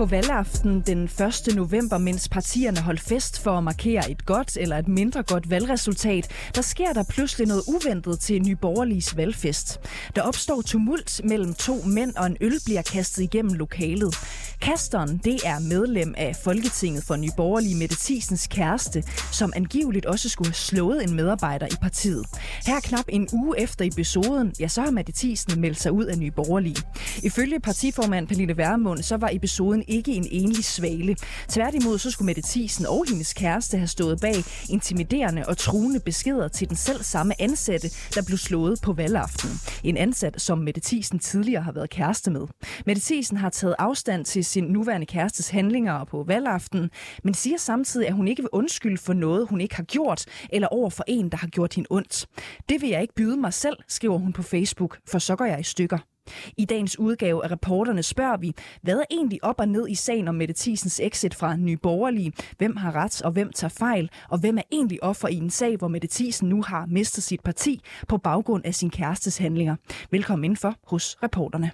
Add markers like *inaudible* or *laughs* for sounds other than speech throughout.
På valgaften den 1. november, mens partierne holdt fest for at markere et godt eller et mindre godt valgresultat, der sker der pludselig noget uventet til Ny Borgerliges valgfest. Der opstår tumult mellem to mænd, og en øl bliver kastet igennem lokalet. Kasteren, det er medlem af Folketinget for Nyborgerlige Mette Thiesens kæreste, som angiveligt også skulle have slået en medarbejder i partiet. Her knap en uge efter episoden, ja, så har Mette Thiesen meldt sig ud af Ny Borgerlige. Ifølge partiformand Pernille Vermund, så var episoden ikke en enlig svale. Tværtimod så skulle Mette Thiesen og hendes kæreste have stået bag intimiderende og truende beskeder til den selv samme ansatte, der blev slået på valgaften. En ansat, som Mette Thiesen tidligere har været kæreste med. Mette Thiesen har taget afstand til sin nuværende kærestes handlinger på valgaften, men siger samtidig, at hun ikke vil undskylde for noget, hun ikke har gjort, eller over for en, der har gjort hende ondt. Det vil jeg ikke byde mig selv, skriver hun på Facebook, for så går jeg i stykker. I dagens udgave af reporterne spørger vi, hvad er egentlig op og ned i sagen om Mette Thiesens exit fra Nye Borgerlige? Hvem har ret, og hvem tager fejl? Og hvem er egentlig offer i en sag, hvor Mette Thiesen nu har mistet sit parti på baggrund af sin kærestes handlinger? Velkommen indenfor hos reporterne.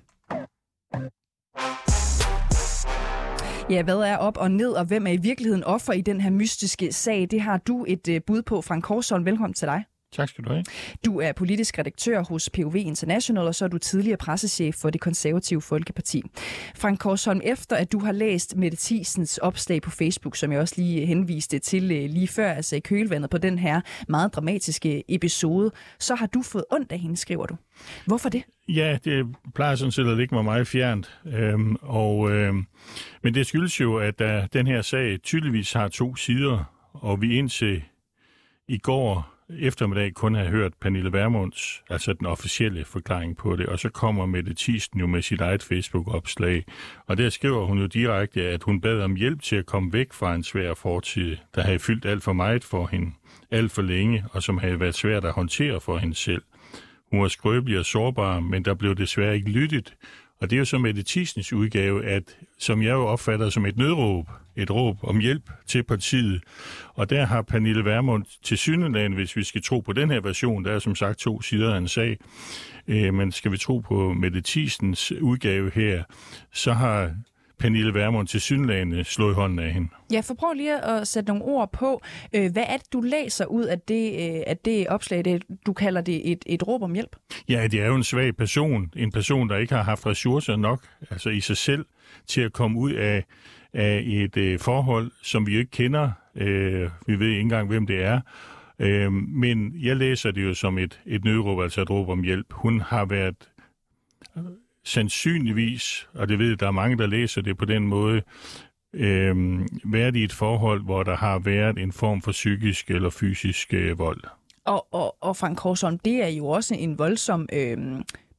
Ja, hvad er op og ned, og hvem er i virkeligheden offer i den her mystiske sag? Det har du et øh, bud på, Frank Korsholm. Velkommen til dig. Tak skal du have. Du er politisk redaktør hos POV International, og så er du tidligere pressechef for det konservative Folkeparti. Frank Korsholm, efter at du har læst Mette Thiesens opslag på Facebook, som jeg også lige henviste til lige før, altså i kølvandet på den her meget dramatiske episode, så har du fået ondt af hende, skriver du. Hvorfor det? Ja, det plejer sådan set at ligge mig meget fjernt. Øhm, og, øhm, men det skyldes jo, at uh, den her sag tydeligvis har to sider, og vi indtil i går eftermiddag kun have hørt Pernille Vermunds, altså den officielle forklaring på det, og så kommer Mette Thiesen jo med sit eget Facebook-opslag, og der skriver hun jo direkte, at hun bad om hjælp til at komme væk fra en svær fortid, der havde fyldt alt for meget for hende, alt for længe, og som havde været svært at håndtere for hende selv. Hun var skrøbelig og sårbar, men der blev desværre ikke lyttet, og det er jo så Mette Thiesens udgave, at, som jeg jo opfatter som et nødråb, et råb om hjælp til partiet. Og der har Pernille Vermund til synligheden, hvis vi skal tro på den her version, der er som sagt to sider af en sag, øh, men skal vi tro på Mette Thiesens udgave her, så har Pernille Vermund til synlagene slået hånden af hende. Ja, for prøv lige at sætte nogle ord på. Øh, hvad er det, du læser ud af det, øh, af det opslag, det, du kalder det et, et råb om hjælp? Ja, det er jo en svag person. En person, der ikke har haft ressourcer nok altså i sig selv til at komme ud af, af et øh, forhold, som vi ikke kender. Øh, vi ved ikke engang, hvem det er. Øh, men jeg læser det jo som et, et nødråb, altså et råb om hjælp. Hun har været sandsynligvis, og det ved jeg, der er mange, der læser det på den måde, øh, været i et forhold, hvor der har været en form for psykisk eller fysisk øh, vold. Og, og, og Frank Korsholm, det er jo også en voldsom øh,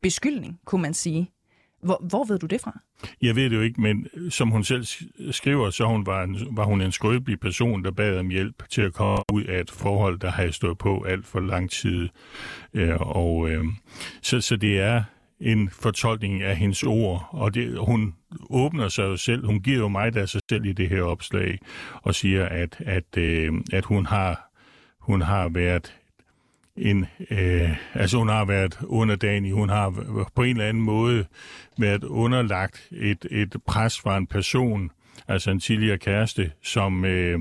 beskyldning, kunne man sige. Hvor, hvor ved du det fra? Jeg ved det jo ikke, men som hun selv skriver, så hun var, en, var hun en skrøbelig person, der bad om hjælp til at komme ud af et forhold, der havde stået på alt for lang tid. Øh, og øh, så, så det er en fortolkning af hendes ord, og det, hun åbner sig jo selv, hun giver jo mig af sig selv i det her opslag, og siger, at, at, øh, at hun har hun har været en, øh, altså hun har været underdanig, hun har på en eller anden måde været underlagt et, et pres fra en person, altså en tidligere kæreste, som, øh,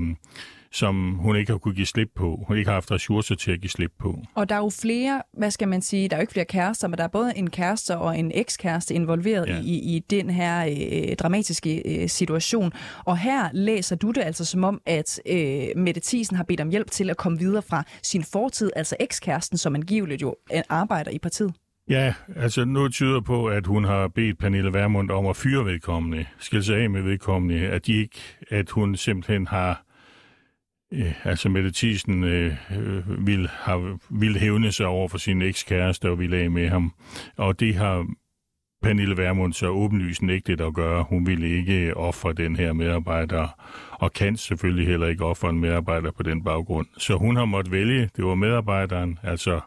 som hun ikke har kunne give slip på. Hun ikke har haft ressourcer til at give slip på. Og der er jo flere, hvad skal man sige, der er jo ikke flere kærester, men der er både en kæreste og en ekskæreste involveret ja. i, i den her øh, dramatiske øh, situation. Og her læser du det altså som om, at øh, Mette Thiesen har bedt om hjælp til at komme videre fra sin fortid, altså ekskæresten, som angiveligt jo øh, arbejder i partiet. Ja, altså noget tyder på, at hun har bedt Pernille Vermund om at fyre vedkommende, skille sig af med vedkommende, at, de ikke, at hun simpelthen har Øh, altså Mette Thiesen øh, øh, vil, have, vil hævne sig over for sin ekskæreste og ville af med ham. Og det har Pernille Vermund så åbenlyst nægtet at gøre. Hun vil ikke ofre den her medarbejder, og kan selvfølgelig heller ikke ofre en medarbejder på den baggrund. Så hun har måttet vælge, det var medarbejderen, altså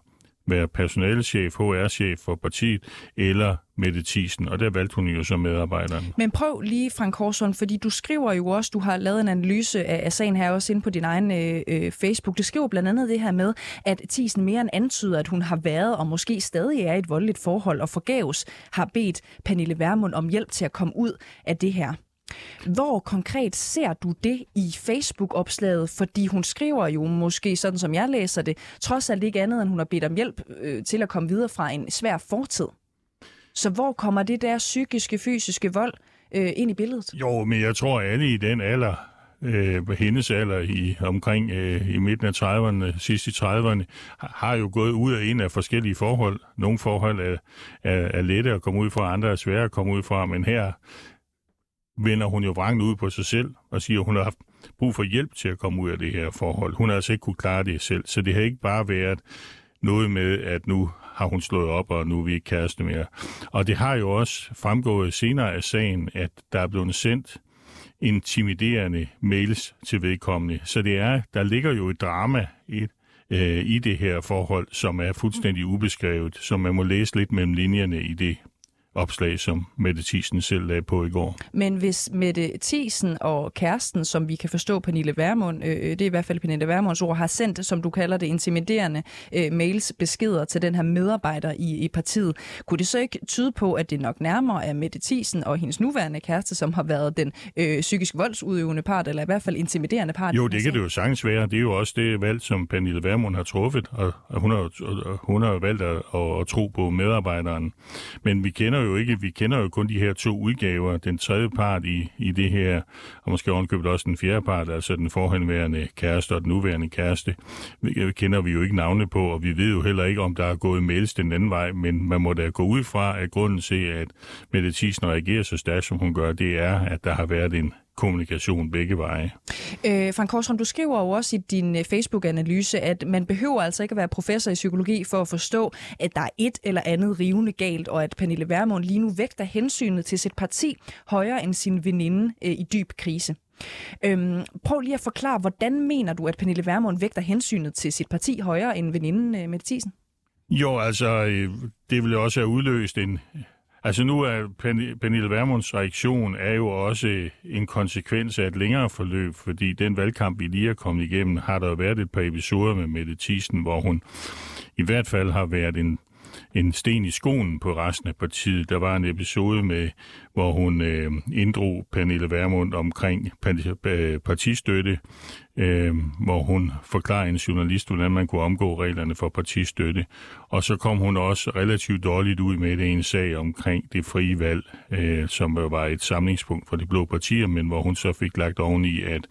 være personalechef, HR-chef for partiet, eller Mette Thiesen, og der valgte hun jo som medarbejderen. Men prøv lige, Frank Korsson, fordi du skriver jo også, du har lavet en analyse af, af sagen her også inde på din egen øh, øh Facebook. Du skriver blandt andet det her med, at Thiesen mere end antyder, at hun har været og måske stadig er i et voldeligt forhold, og forgæves har bedt Pernille Vermund om hjælp til at komme ud af det her. Hvor konkret ser du det i Facebook-opslaget? Fordi hun skriver jo måske, sådan som jeg læser det, trods alt ikke andet, end hun har bedt om hjælp øh, til at komme videre fra en svær fortid. Så hvor kommer det der psykiske, fysiske vold øh, ind i billedet? Jo, men jeg tror, at alle i den alder, øh, hendes alder i omkring øh, i midten af 30'erne, sidst i 30'erne, har jo gået ud og ind af forskellige forhold. Nogle forhold er, er, er lette at komme ud fra, andre er svære at komme ud fra, men her vender hun jo vrangen ud på sig selv og siger, at hun har haft brug for hjælp til at komme ud af det her forhold. Hun har altså ikke kunne klare det selv, så det har ikke bare været noget med, at nu har hun slået op, og nu er vi ikke kæreste mere. Og det har jo også fremgået senere af sagen, at der er blevet sendt intimiderende mails til vedkommende. Så det er, der ligger jo et drama i, øh, i det her forhold, som er fuldstændig ubeskrevet, som man må læse lidt mellem linjerne i det opslag, som Mette Thiesen selv lagde på i går. Men hvis Mette Thiesen og kæresten, som vi kan forstå Pernille Vermund, øh, det er i hvert fald Pernille Vermunds ord, har sendt, som du kalder det, intimiderende øh, mails, beskeder til den her medarbejder i, i partiet, kunne det så ikke tyde på, at det nok nærmere er Mette Thiesen og hendes nuværende kæreste, som har været den øh, psykisk voldsudøvende part, eller i hvert fald intimiderende part? Jo, det kan det jo sagtens være. Det er jo også det valg, som Pernille Vermund har truffet, og hun har, hun har valgt at, at, at tro på medarbejderen. Men vi kender jo ikke, vi kender jo kun de her to udgaver, den tredje part i, i det her, og måske ovenkøbet også den fjerde part, altså den forhenværende kæreste og den nuværende kæreste, vi, øh, kender vi jo ikke navne på, og vi ved jo heller ikke, om der er gået mails den anden vej, men man må da gå ud fra, at grunden til, at Mette Thiesen reagerer så stærkt, som hun gør, det er, at der har været en kommunikation begge veje. Øh, Frank Korsholm, du skriver jo også i din øh, Facebook-analyse, at man behøver altså ikke at være professor i psykologi for at forstå, at der er et eller andet rivende galt, og at Pernille Vermund lige nu vægter hensynet til sit parti højere end sin veninde øh, i dyb krise. Øhm, prøv lige at forklare, hvordan mener du, at Pernille Vermund vægter hensynet til sit parti højere end veninden øh, Mette Thiesen? Jo, altså, øh, det vil jo også have udløst en Altså nu er Pernille Vermunds reaktion er jo også en konsekvens af et længere forløb, fordi den valgkamp, vi lige er kommet igennem, har der været et par episoder med Mette Thiesen, hvor hun i hvert fald har været en en sten i skoen på resten af partiet. Der var en episode med, hvor hun øh, inddrog Pernille Vermund omkring øh, partistøtte, øh, hvor hun forklarede en journalist, hvordan man kunne omgå reglerne for partistøtte. Og så kom hun også relativt dårligt ud med det en sag omkring det frie valg, øh, som var et samlingspunkt for de blå partier, men hvor hun så fik lagt oveni, at,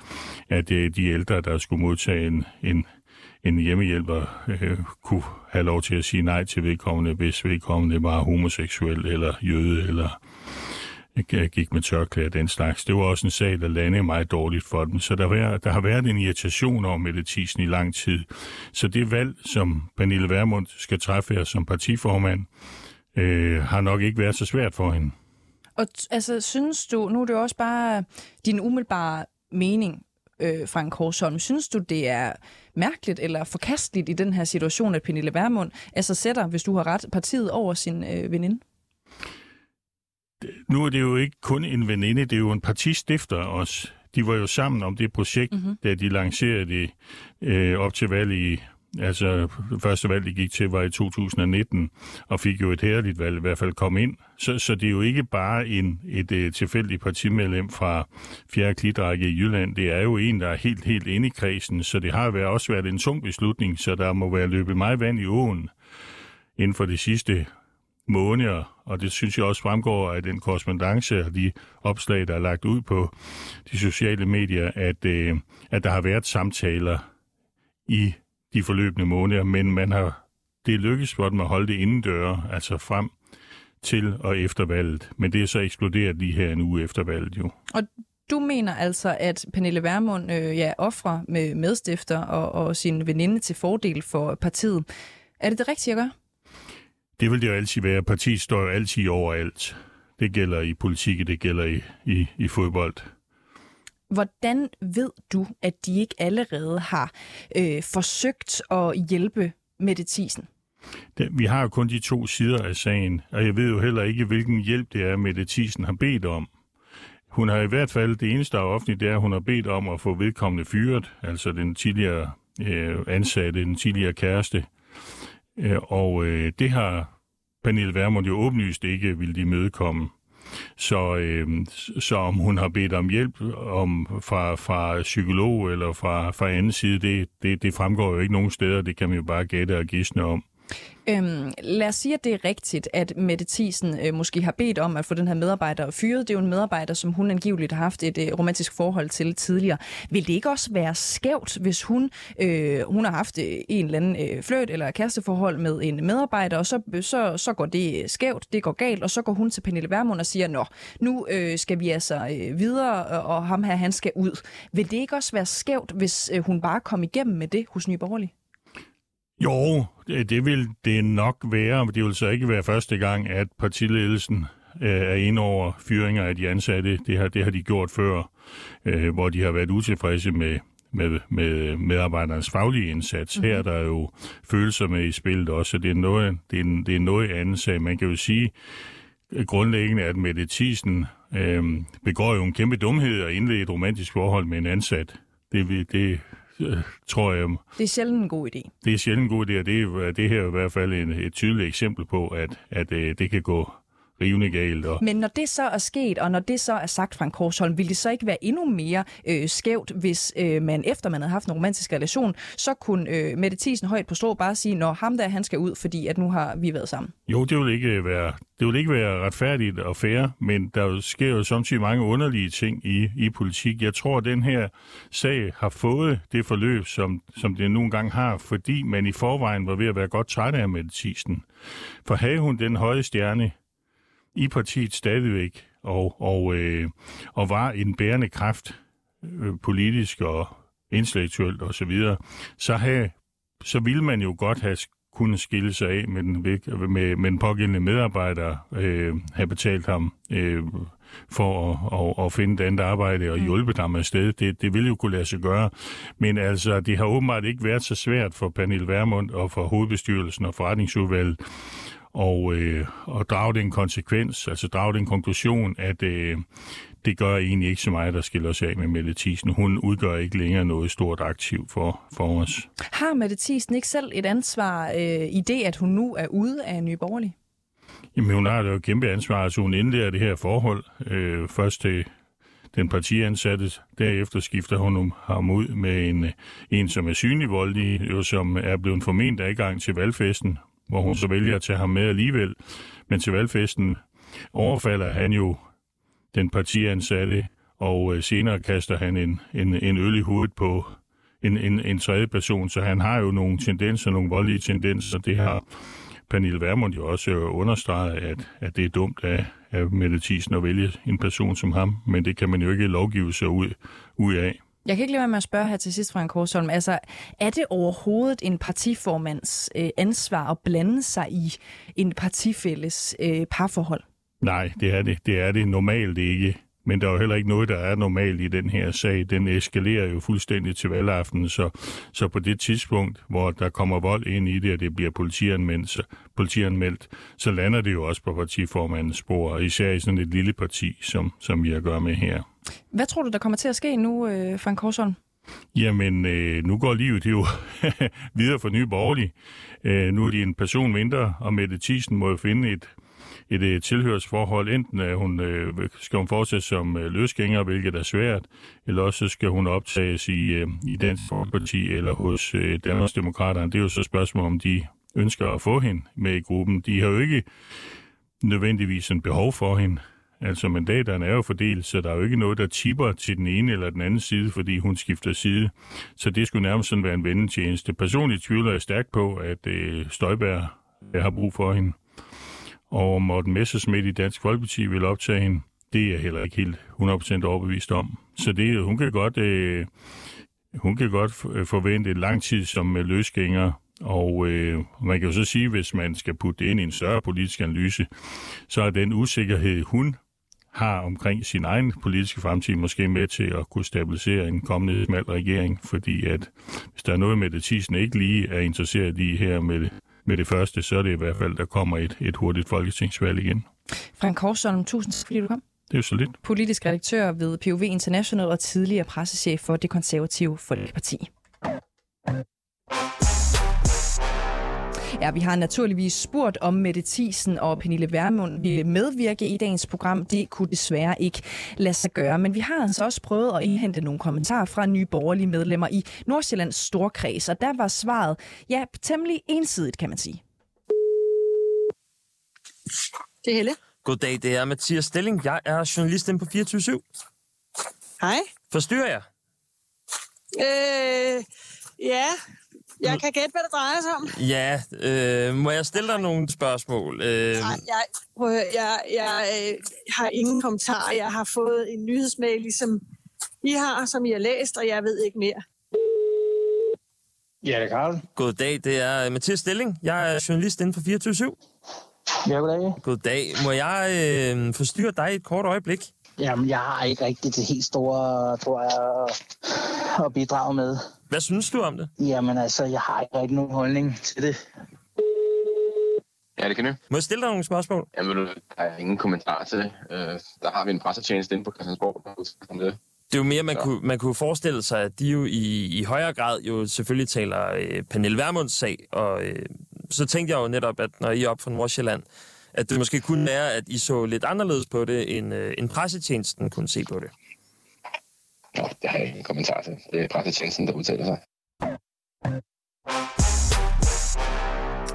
at øh, de ældre, der skulle modtage en, en en hjemmehjælper øh, kunne have lov til at sige nej til vedkommende, hvis vedkommende var homoseksuel eller jøde eller Øh, gik med tørklæder den slags. Det var også en sag, der landede meget dårligt for dem. Så der, var, der har været en irritation over Mette Thiesen i lang tid. Så det valg, som Pernille Vermund skal træffe her som partiformand, øh, har nok ikke været så svært for hende. Og altså, synes du, nu er det også bare din umiddelbare mening, øh, Frank Horsholm. Synes du, det er mærkeligt eller forkasteligt i den her situation, at Pernille Vermund altså sætter, hvis du har ret, partiet over sin øh, veninde? Nu er det jo ikke kun en veninde, det er jo en partistifter også. De var jo sammen om det projekt, mm-hmm. da de lancerede det øh, op til valg i Altså, første valg, de gik til, var i 2019, og fik jo et herligt valg, i hvert fald kom ind. Så, så det er jo ikke bare en, et, et tilfældigt partimedlem fra 4. klitrække i Jylland. Det er jo en, der er helt, helt inde i kredsen, så det har været, også været en tung beslutning, så der må være løbet meget vand i åen inden for de sidste måneder, og det synes jeg også fremgår af den korrespondence og de opslag, der er lagt ud på de sociale medier, at, øh, at der har været samtaler i de forløbende måneder, men man har, det er lykkedes for dem at holde det indendøre, altså frem til og efter valget. Men det er så eksploderet lige her en uge efter valget jo. Og du mener altså, at Pernille Vermund øh, ja, offrer med medstifter og, og sin veninde til fordel for partiet. Er det det rigtige at gøre? Det vil det jo altid være. Partiet står jo altid over alt. Det gælder i politik, det gælder i, i, i fodbold. Hvordan ved du, at de ikke allerede har øh, forsøgt at hjælpe Mette Thiesen? Det, vi har jo kun de to sider af sagen, og jeg ved jo heller ikke, hvilken hjælp det er, Mette Thiesen har bedt om. Hun har i hvert fald, det eneste, der er offentligt, det er, at hun har bedt om at få vedkommende fyret, altså den tidligere øh, ansatte, den tidligere kæreste. Øh, og øh, det har Pernille Vermund jo åbenlyst ikke ville de mødekomme. Så, øh, så om hun har bedt om hjælp om, fra, fra psykolog eller fra, fra anden side, det, det, det fremgår jo ikke nogen steder. Det kan man jo bare gætte og gisne om. Øhm, lad os sige, at det er rigtigt, at Mette Thiesen øh, måske har bedt om at få den her medarbejder fyret. Det er jo en medarbejder, som hun angiveligt har haft et øh, romantisk forhold til tidligere. Vil det ikke også være skævt, hvis hun, øh, hun har haft øh, en eller anden øh, fløjt eller kæresteforhold med en medarbejder, og så, øh, så, så går det øh, skævt, det går galt, og så går hun til Pernille Vermund og siger, nå, nu øh, skal vi altså øh, videre, og ham her, han skal ud. Vil det ikke også være skævt, hvis øh, hun bare kom igennem med det hos Nye Borgerlige? Jo, det vil det nok være, men det vil så ikke være første gang, at partiledelsen øh, er inde over fyringer af de ansatte. Det har, det har de gjort før, øh, hvor de har været utilfredse med, med, med medarbejdernes faglige indsats. Mm-hmm. Her er der jo følelser med i spillet også, det er noget, det er, det er noget andet sag. Man kan jo sige grundlæggende, at Mette Thiesen øh, begår jo en kæmpe dumhed at indlede et romantisk forhold med en ansat. Det, det tror jeg. Det er sjældent en god idé. Det er sjældent en god idé, og det er, det her er i hvert fald en, et tydeligt eksempel på, at, at, at øh, det kan gå rivende galt. Og... Men når det så er sket, og når det så er sagt, Frank Korsholm, vil det så ikke være endnu mere øh, skævt, hvis øh, man efter man havde haft en romantisk relation, så kunne øh, Mette Thiesen højt på strå bare sige, når ham der, han skal ud, fordi at nu har vi været sammen? Jo, det vil ikke være, det vil ikke være retfærdigt og fair, men der sker jo samtidig mange underlige ting i, i politik. Jeg tror, at den her sag har fået det forløb, som, som det nogle gange har, fordi man i forvejen var ved at være godt træt af Mette Thiesen. For havde hun den høje stjerne i partiet stadigvæk, og, og, øh, og var en bærende kraft øh, politisk og intellektuelt osv., så, videre, så, have, så ville man jo godt have kunne skille sig af med den, med, med den pågældende medarbejder, øh, have betalt ham øh, for at, at, at finde et andet arbejde og mm. hjælpe ham afsted. Det, det ville jo kunne lade sig gøre. Men altså, det har åbenbart ikke været så svært for Pernille Vermund og for hovedbestyrelsen og forretningsudvalget og, øh, og drage den konsekvens, altså drage den konklusion, at øh, det gør egentlig ikke så meget, der skiller os af med Mette Thiesen. Hun udgør ikke længere noget stort aktiv for, for os. Har Mette Thiesen ikke selv et ansvar øh, i det, at hun nu er ude af Nye Borgerlige? Jamen, hun har jo et kæmpe ansvar. Altså, hun indlærer det her forhold. Øh, først til den partiansatte. Derefter skifter hun ham ud med en, en som er synlig voldelig, jo, som er blevet forment adgang til valgfesten, hvor hun så vælger at tage ham med alligevel. Men til valgfesten overfalder han jo den partiansatte, og øh, senere kaster han en, en, en øl i hovedet på en, en, en tredje person, så han har jo nogle tendenser, nogle voldelige tendenser. Det har Pernille Vermund jo også øh, understreget, at, at det er dumt af, af Mette Thiesen at vælge en person som ham, men det kan man jo ikke lovgive sig ud, ud af. Jeg kan ikke lade være med at spørge her til sidst, Frank Korsholm. Altså, er det overhovedet en partiformands øh, ansvar at blande sig i en partifælles øh, parforhold? Nej, det er det. Det er det normalt ikke. Men der er jo heller ikke noget, der er normalt i den her sag. Den eskalerer jo fuldstændig til valgaften, så, så på det tidspunkt, hvor der kommer vold ind i det, og det bliver politianmeldt, politianmeldt, så lander det jo også på partiformandens spor, og især i sådan et lille parti, som, som vi har at gøre med her. Hvad tror du, der kommer til at ske nu, øh, Frank Korsholm? Jamen, øh, nu går livet jo *laughs* videre for nye borgerlige. Øh, nu er de en person mindre, og Mette Thiesen må jo finde et, et, et tilhørsforhold. Enten er hun, øh, skal hun fortsætte som øh, løsgænger, hvilket er svært, eller også skal hun optages i, øh, i Dansk Folkeparti eller hos øh, Danmarksdemokraterne. Det er jo så spørgsmål, om de ønsker at få hende med i gruppen. De har jo ikke nødvendigvis en behov for hende. Altså mandaterne er jo fordelt, så der er jo ikke noget, der tipper til den ene eller den anden side, fordi hun skifter side. Så det skulle nærmest sådan være en vendetjeneste. Personligt tvivler jeg stærkt på, at øh, Støjberg øh, har brug for hende. Og Morten Messersmith i Dansk Folkeparti vil optage hende. Det er jeg heller ikke helt 100% overbevist om. Så det, hun kan godt, øh, hun kan godt øh, forvente en lang tid som øh, løsgænger, og øh, man kan jo så sige, hvis man skal putte det ind i en større politisk analyse, så er den usikkerhed, hun har omkring sin egen politiske fremtid måske med til at kunne stabilisere en kommende smal regering, fordi at hvis der er noget med det, Thyssen ikke lige er interesseret i her med, med det første, så er det i hvert fald, der kommer et, et hurtigt folketingsvalg igen. Frank Korsholm, tusind tak, fordi du kom. Det er jo så lidt. Politisk redaktør ved POV International og tidligere pressechef for det konservative Folkeparti. Ja, vi har naturligvis spurgt om Mette Thiesen og Pernille Vermund ville medvirke i dagens program. Det kunne desværre ikke lade sig gøre, men vi har altså også prøvet at indhente nogle kommentarer fra nye borgerlige medlemmer i Nordsjællands Storkreds, og der var svaret, ja, temmelig ensidigt, kan man sige. Det er Helle. Goddag, det er Mathias Stilling. Jeg er journalist inde på 24 /7. Hej. Forstyrrer jeg? Øh, ja, jeg kan gætte, hvad det drejer sig om. Ja, øh, må jeg stille dig nogle spørgsmål? Øh, Nej, jeg, jeg, jeg øh, har ingen kommentarer. Jeg har fået en nyhedsmail, ligesom I har, som I har læst, og jeg ved ikke mere. Ja, det er Karl. goddag, det er Mathias Stilling. Jeg er journalist inde på 24 Ja, goddag. Goddag. Må jeg øh, forstyrre dig et kort øjeblik? Jamen, jeg har ikke rigtig det helt store, tror jeg, at- bidrage med. Hvad synes du om det? Jamen altså, jeg har ikke rigtig nogen holdning til det. Ja, det kan du. Må jeg stille dig nogle spørgsmål? Jamen, der er ingen kommentar til det. Øh, der har vi en pressetjeneste inde på Christiansborg. der. Det er jo mere, man, Ja. kunne, man kunne forestille sig, at de jo i, i højere grad jo selvfølgelig taler øh, Pernille Vermunds sag, og øh, så tænkte jeg jo netop, at når I er op fra Nordsjælland, at det måske kunne være, at I så lidt anderledes på det, end, øh, end pressetjenesten kunne se på det. Nå, det har jeg ingen kommentar til. Det er pressetjenesten, der udtaler sig.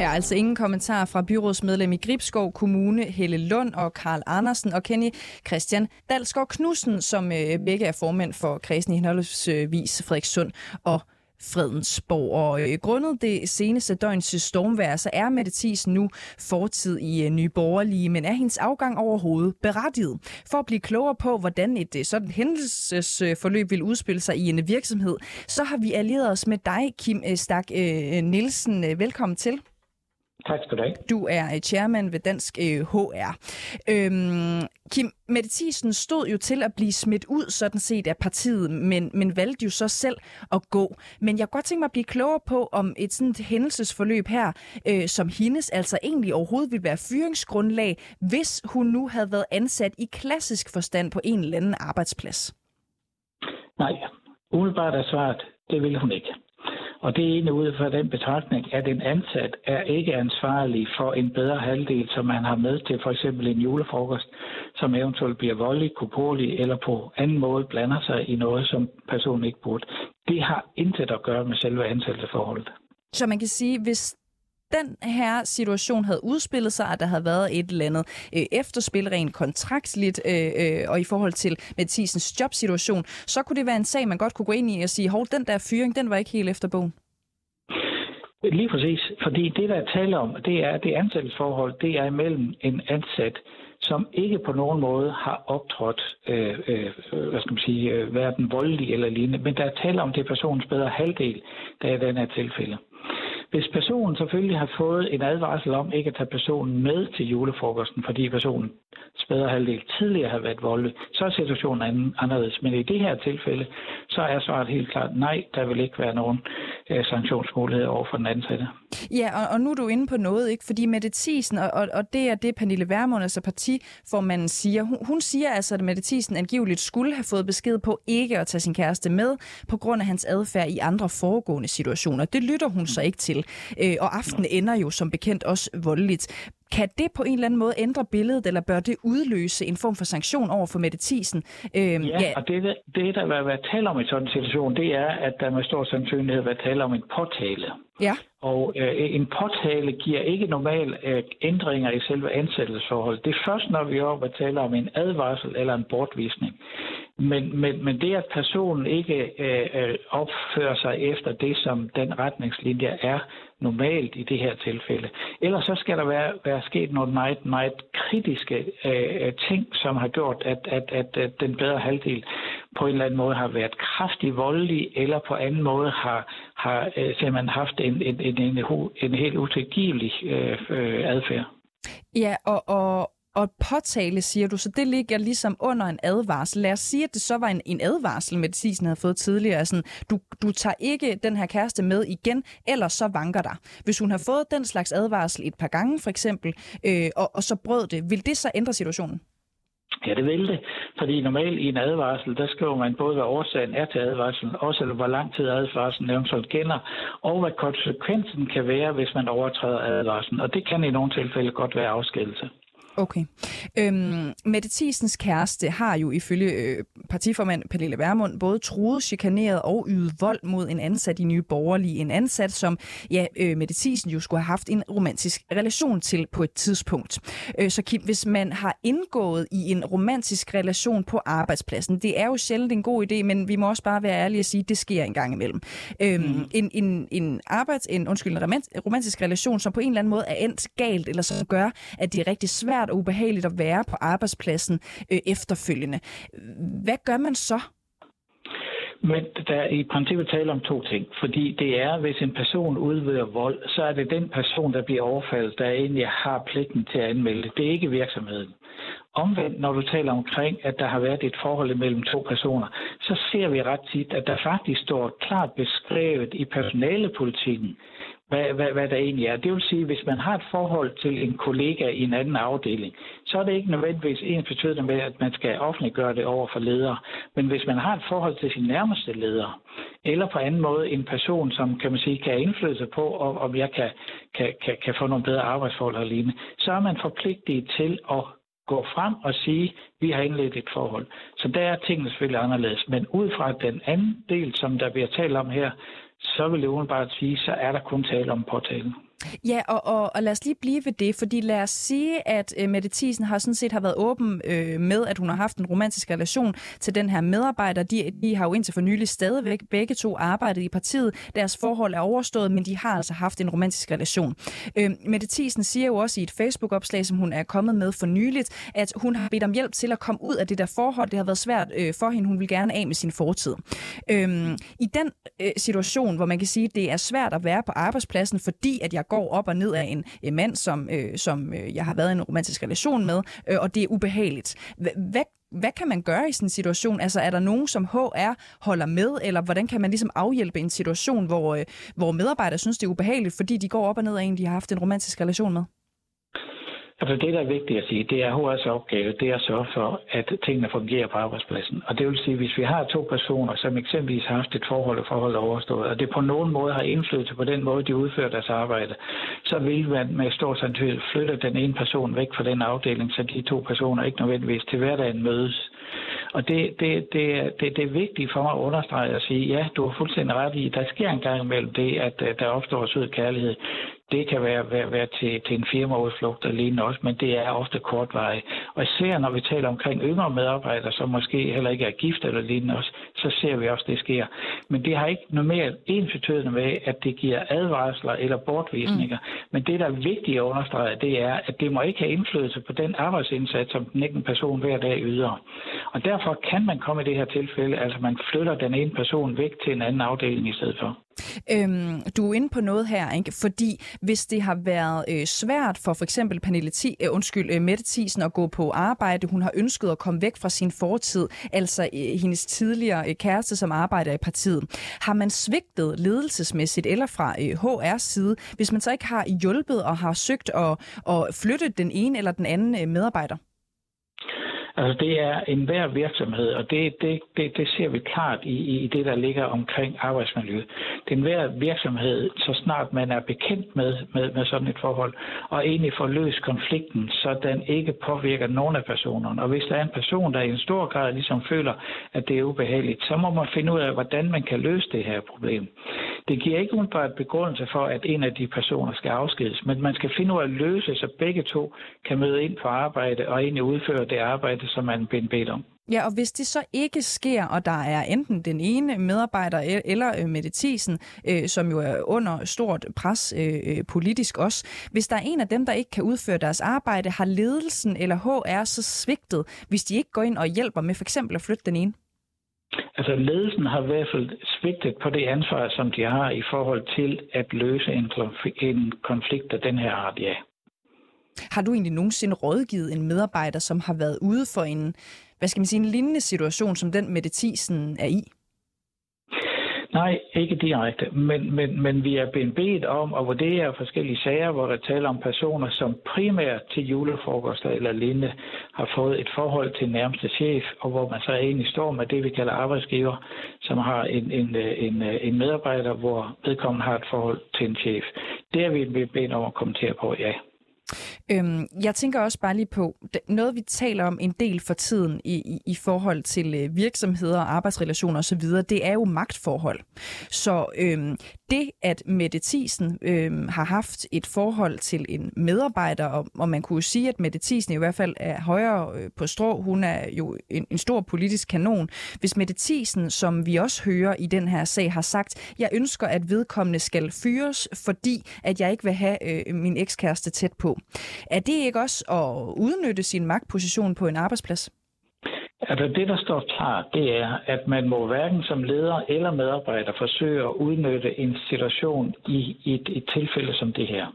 Ja, altså ingen kommentar fra byrådsmedlem i Gribskov Kommune, Helle Lund og Karl Andersen og Kenny Christian Dalsgaard Knudsen, som øh, begge er formænd for kredsen i henholdsvis øh, Frederikssund og Fredensborg. Og øh, grundet det seneste døgns stormvær, så er Mette Thiesen nu fortid i øh, Nye Borgerlige, men er hendes afgang overhovedet berettiget? For at blive klogere på, hvordan et øh, sådan hændelsesforløb vil udspille sig i en virksomhed, så har vi allieret os med dig, Kim øh, Stak øh, Nielsen. Øh, velkommen til. Tak skal du have. Du er øh, chairman ved Dansk øh, HR. Øhm, Kim, Mette Thiesen stod jo til at blive smidt ud sådan set af partiet, men, men valgte jo så selv at gå. Men jeg kunne godt tænke mig at blive klogere på, om et sådan et hændelsesforløb her, øh, som hendes, altså egentlig overhovedet ville være fyringsgrundlag, hvis hun nu havde været ansat i klassisk forstand på en eller anden arbejdsplads. Nej, umiddelbart er svaret, det vil hun ikke. Og det er egentlig ud fra den betragtning, at en ansat er ikke ansvarlig for en bedre halvdel, som man har med til for eksempel en julefrokost, som eventuelt bliver voldelig, korporlig eller på anden måde blander sig i noget, som personen ikke burde. Det har intet at gøre med selve ansættelsesforholdet. Så man kan sige, hvis den her situation havde udspillet sig, at der havde været et eller andet øh, efterspil rent kontraktligt, øh, øh, og i forhold til Mathisens jobsituation, så kunne det være en sag, man godt kunne gå ind i og sige, hov, den der fyring, den var ikke helt efter bogen. Lige præcis, fordi det, der er tale om, det er, at det ansættelsesforhold, det er imellem en ansat, som ikke på nogen måde har optrådt, øh, øh, hvad skal man sige, øh, hverken voldelig eller lignende, men der er tale om, det er personens bedre halvdel, der er i den her tilfælde. Hvis personen selvfølgelig har fået en advarsel om ikke at tage personen med til julefrokosten, fordi personen spæder halvdel tidligere har været voldelig, så er situationen anden, anderledes. Men i det her tilfælde, så er svaret helt klart nej, der vil ikke være nogen øh, sanktionsmulighed over for den ansatte. Ja, og, og nu er du inde på noget, ikke? Fordi Mette Thiesen, og, og, og det er det, Pernille Vermund, altså partiformanden, siger. Hun, hun siger altså, at Mette Thiesen angiveligt skulle have fået besked på ikke at tage sin kæreste med, på grund af hans adfærd i andre foregående situationer. Det lytter hun så ikke til. Øh, og aftenen ender jo som bekendt også voldeligt. Kan det på en eller anden måde ændre billedet, eller bør det udløse en form for sanktion over for Mette Thiesen? Øhm, ja, ja, og det, det der vil være tale om i sådan en situation, det er, at der med stor sandsynlighed vil tale om en påtale. Ja. Og øh, en påtale giver ikke normalt øh, ændringer i selve ansættelsesforholdet. Det er først, når vi er oppe at tale om en advarsel eller en bortvisning. Men, men, men det, at personen ikke øh, øh, opfører sig efter det, som den retningslinje er normalt i det her tilfælde. Ellers så skal der være, være sket nogle meget, meget kritiske øh, øh, ting, som har gjort, at, at, at, at den bedre halvdel på en eller anden måde har været kraftig voldelig, eller på anden måde har, har øh, simpelthen haft en, en, en, en, en helt utilgivelig øh, øh, adfærd. Ja, og, og, og påtale, siger du, så det ligger ligesom under en advarsel. Lad os sige, at det så var en, en advarsel, medicinen havde fået tidligere. Altså, du, du tager ikke den her kæreste med igen, ellers så vanker der. Hvis hun har fået den slags advarsel et par gange, for eksempel, øh, og, og så brød det, vil det så ændre situationen? Ja, det vil det. Fordi normalt i en advarsel, der skriver man både, hvad årsagen er til advarslen, også hvor lang tid advarslen eventuelt gælder, og hvad konsekvensen kan være, hvis man overtræder advarslen. Og det kan i nogle tilfælde godt være afskedelse. Okay. Øhm, Mette Thiesens kæreste har jo ifølge øh, partiformand Pernille Vermund både truet, chikaneret og ydet vold mod en ansat i Nye Borgerlige. En ansat, som ja, øh, Mette Thiesen jo skulle have haft en romantisk relation til på et tidspunkt. Øh, så Kim, hvis man har indgået i en romantisk relation på arbejdspladsen, det er jo sjældent en god idé, men vi må også bare være ærlige og sige, at det sker en gang imellem. Øhm, mm. en, en, en, arbejds, en, undskyld, en romantisk relation, som på en eller anden måde er endt galt, eller som gør, at det er rigtig svært svært og ubehageligt at være på arbejdspladsen øh, efterfølgende. Hvad gør man så? Men der er i princippet tale om to ting. Fordi det er, hvis en person udvider vold, så er det den person, der bliver overfaldet, der egentlig har pligten til at anmelde det. Er ikke virksomheden. Omvendt, når du taler omkring, at der har været et forhold mellem to personer, så ser vi ret tit, at der faktisk står klart beskrevet i personalepolitikken, hvad, hvad, hvad der egentlig er. Det vil sige, at hvis man har et forhold til en kollega i en anden afdeling, så er det ikke nødvendigvis ens betydning med, at man skal offentliggøre det over for ledere. Men hvis man har et forhold til sin nærmeste leder, eller på anden måde en person, som kan man sige, kan have indflydelse på, om jeg kan, kan, kan, kan få nogle bedre arbejdsforhold og lignende, så er man forpligtet til at gå frem og sige, at vi har indledt et forhold. Så der er tingene selvfølgelig anderledes. Men ud fra den anden del, som der bliver talt om her, så vil det bare sige, så er der kun tale om påtale. Ja, og, og, og lad os lige blive ved det, fordi lad os sige, at øh, Mette Thiesen har sådan set har været åben øh, med, at hun har haft en romantisk relation til den her medarbejder. De, de har jo indtil for nylig stadigvæk begge to arbejdet i partiet. Deres forhold er overstået, men de har altså haft en romantisk relation. Øh, Mette Thiesen siger jo også i et Facebook-opslag, som hun er kommet med for nyligt, at hun har bedt om hjælp til at komme ud af det der forhold. Det har været svært øh, for hende. Hun vil gerne af med sin fortid. Øh, I den øh, situation, hvor man kan sige, at det er svært at være på arbejdspladsen, fordi at jeg går op og ned af en, en mand, som, øh, som øh, jeg har været i en romantisk relation med, øh, og det er ubehageligt. Hvad, hvad kan man gøre i sådan en situation? Altså er der nogen, som HR holder med, eller hvordan kan man ligesom afhjælpe en situation, hvor, øh, hvor medarbejdere synes, det er ubehageligt, fordi de går op og ned af en, de har haft en romantisk relation med? Altså det, der er vigtigt at sige, det er HR's opgave, det er at sørge for, at tingene fungerer på arbejdspladsen. Og det vil sige, hvis vi har to personer, som eksempelvis har haft et forhold og forhold overstået, og det på nogen måde har indflydelse på den måde, de udfører deres arbejde, så vil man med stor sandsynlighed flytte den ene person væk fra den afdeling, så de to personer ikke nødvendigvis til hverdagen mødes. Og det, det, det, det, det er vigtigt for mig at understrege og sige, ja, du har fuldstændig ret i, der sker en gang imellem det, at øh, der opstår sød kærlighed. Det kan være, være, være til, til en firmaudflugt og lignende også, men det er ofte kortvarigt. Og især når vi taler omkring yngre medarbejdere, som måske heller ikke er gift eller lignende også, så ser vi også, at det sker. Men det har ikke noget mere ensbetydende med, at det giver advarsler eller bortvisninger. Mm. Men det, der er vigtigt at understrege, det er, at det må ikke have indflydelse på den arbejdsindsats, som den enkelte person hver dag yder. Og derfor kan man komme i det her tilfælde, altså man flytter den ene person væk til en anden afdeling i stedet for. Øhm, du er inde på noget her, ikke? fordi hvis det har været øh, svært for for eksempel Pernille T- øh, undskyld, øh, Mette Thiesen at gå på arbejde, hun har ønsket at komme væk fra sin fortid, altså øh, hendes tidligere øh, kæreste, som arbejder i partiet. Har man svigtet ledelsesmæssigt eller fra øh, HR's side, hvis man så ikke har hjulpet og har søgt at, at flytte den ene eller den anden øh, medarbejder? Altså det er en hver virksomhed, og det, det, det, det ser vi klart i, i det, der ligger omkring arbejdsmiljø. Det er en hver virksomhed, så snart man er bekendt med, med, med sådan et forhold, og egentlig får løst konflikten, så den ikke påvirker nogen af personerne. Og hvis der er en person, der i en stor grad ligesom føler, at det er ubehageligt, så må man finde ud af, hvordan man kan løse det her problem. Det giver ikke umiddelbart begrundelse for, at en af de personer skal afskedes, men man skal finde ud af at løse, så begge to kan møde ind på arbejde og egentlig udføre det arbejde, som man er bedt om. Ja, og hvis det så ikke sker, og der er enten den ene medarbejder eller øh, meditisen, øh, som jo er under stort pres øh, øh, politisk også, hvis der er en af dem, der ikke kan udføre deres arbejde, har ledelsen eller HR så svigtet, hvis de ikke går ind og hjælper med for eksempel at flytte den ene? Altså ledelsen har i hvert fald svigtet på det ansvar, som de har i forhold til at løse en konflikt af den her art, ja. Har du egentlig nogensinde rådgivet en medarbejder, som har været ude for en, hvad skal man sige, en lignende situation, som den Mette Thiesen er i? Nej, ikke direkte, men, men, men vi er blevet bedt om at vurdere forskellige sager, hvor der taler om personer, som primært til julefrokoster eller lignende har fået et forhold til nærmeste chef, og hvor man så egentlig står med det, vi kalder arbejdsgiver, som har en, en, en, en medarbejder, hvor vedkommende har et forhold til en chef. Det er vi blevet bedt om at kommentere på, ja. Øhm, jeg tænker også bare lige på, noget vi taler om en del for tiden i, i, i forhold til øh, virksomheder og arbejdsrelationer osv., det er jo magtforhold. Så øhm, det, at Mette Thiesen øhm, har haft et forhold til en medarbejder, og, og man kunne jo sige, at Mette Thiesen i hvert fald er højere øh, på strå, hun er jo en, en stor politisk kanon. Hvis Mette Thiesen, som vi også hører i den her sag, har sagt, jeg ønsker, at vedkommende skal fyres, fordi at jeg ikke vil have øh, min ekskæreste tæt på. Er det ikke også at udnytte sin magtposition på en arbejdsplads? Altså det, der står klart, det er, at man må hverken som leder eller medarbejder forsøge at udnytte en situation i, i et, et tilfælde som det her.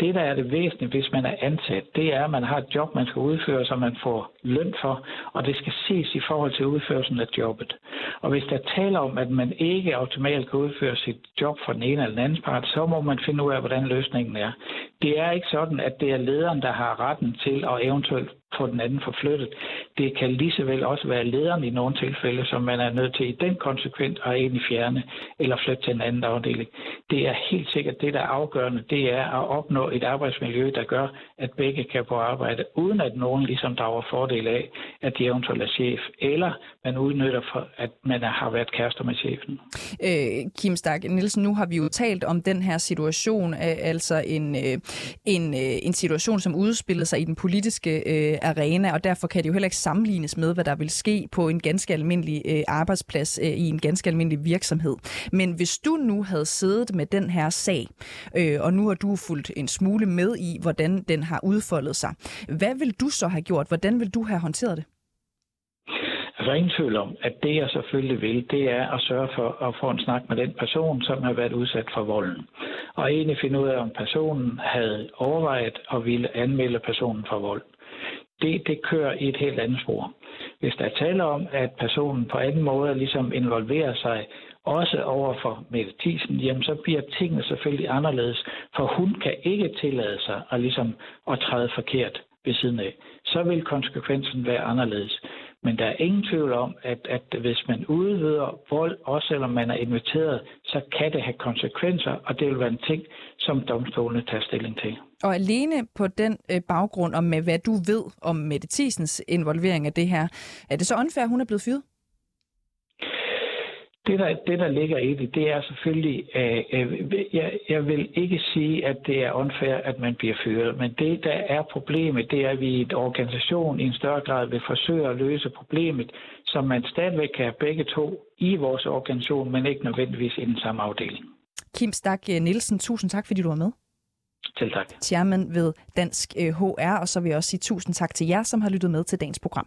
Det, der er det væsentlige, hvis man er ansat, det er, at man har et job, man skal udføre, som man får løn for, og det skal ses i forhold til udførelsen af jobbet. Og hvis der taler om, at man ikke automatisk kan udføre sit job for den ene eller den anden part, så må man finde ud af, hvordan løsningen er. Det er ikke sådan, at det er lederen, der har retten til at eventuelt få den anden forflyttet. Det kan lige så vel også være lederen i nogle tilfælde, som man er nødt til i den konsekvent at egentlig fjerne eller flytte til en anden afdeling. Det er helt sikkert det, der er afgørende, det er at opnå et arbejdsmiljø, der gør, at begge kan på arbejde, uden at nogen ligesom drager fordel af, at de eventuelt er chef, eller man udnytter for, at man har været kærester med chefen. Øh, Kim Stark Nielsen, nu har vi jo talt om den her situation, altså en, øh, en, øh, en situation, som udspillede sig i den politiske øh, arena, og derfor kan det jo heller ikke sammenlignes med, hvad der vil ske på en ganske almindelig øh, arbejdsplads øh, i en ganske almindelig virksomhed. Men hvis du nu havde siddet med den her sag, øh, og nu har du fulgt en smule med i, hvordan den har udfoldet sig, hvad vil du så have gjort? Hvordan vil du have håndteret det? Altså ingen tvivl om, at det jeg selvfølgelig vil, det er at sørge for at få en snak med den person, som har været udsat for volden. Og egentlig finde ud af, om personen havde overvejet og ville anmelde personen for vold det, det kører i et helt andet spor. Hvis der taler om, at personen på anden måde ligesom involverer sig også over for Mette Thiesen, jamen så bliver tingene selvfølgelig anderledes, for hun kan ikke tillade sig at, ligesom at træde forkert ved siden af. Så vil konsekvensen være anderledes. Men der er ingen tvivl om, at, at hvis man udvider vold, også selvom man er inviteret, så kan det have konsekvenser, og det vil være en ting, som domstolene tager stilling til. Og alene på den øh, baggrund, og med hvad du ved om Mette Thiesens involvering af det her, er det så unfair, at hun er blevet fyret? Det der, det, der ligger i det, det er selvfølgelig, øh, øh, jeg, jeg vil ikke sige, at det er unfair, at man bliver fyret, men det, der er problemet, det er, at vi i et organisation i en større grad vil forsøge at løse problemet, så man stadigvæk kan have begge to i vores organisation, men ikke nødvendigvis i den samme afdeling. Kim Stak Nielsen, tusind tak, fordi du var med. Til tak. Chairman ved Dansk HR, øh, og så vil jeg også sige tusind tak til jer, som har lyttet med til dagens program.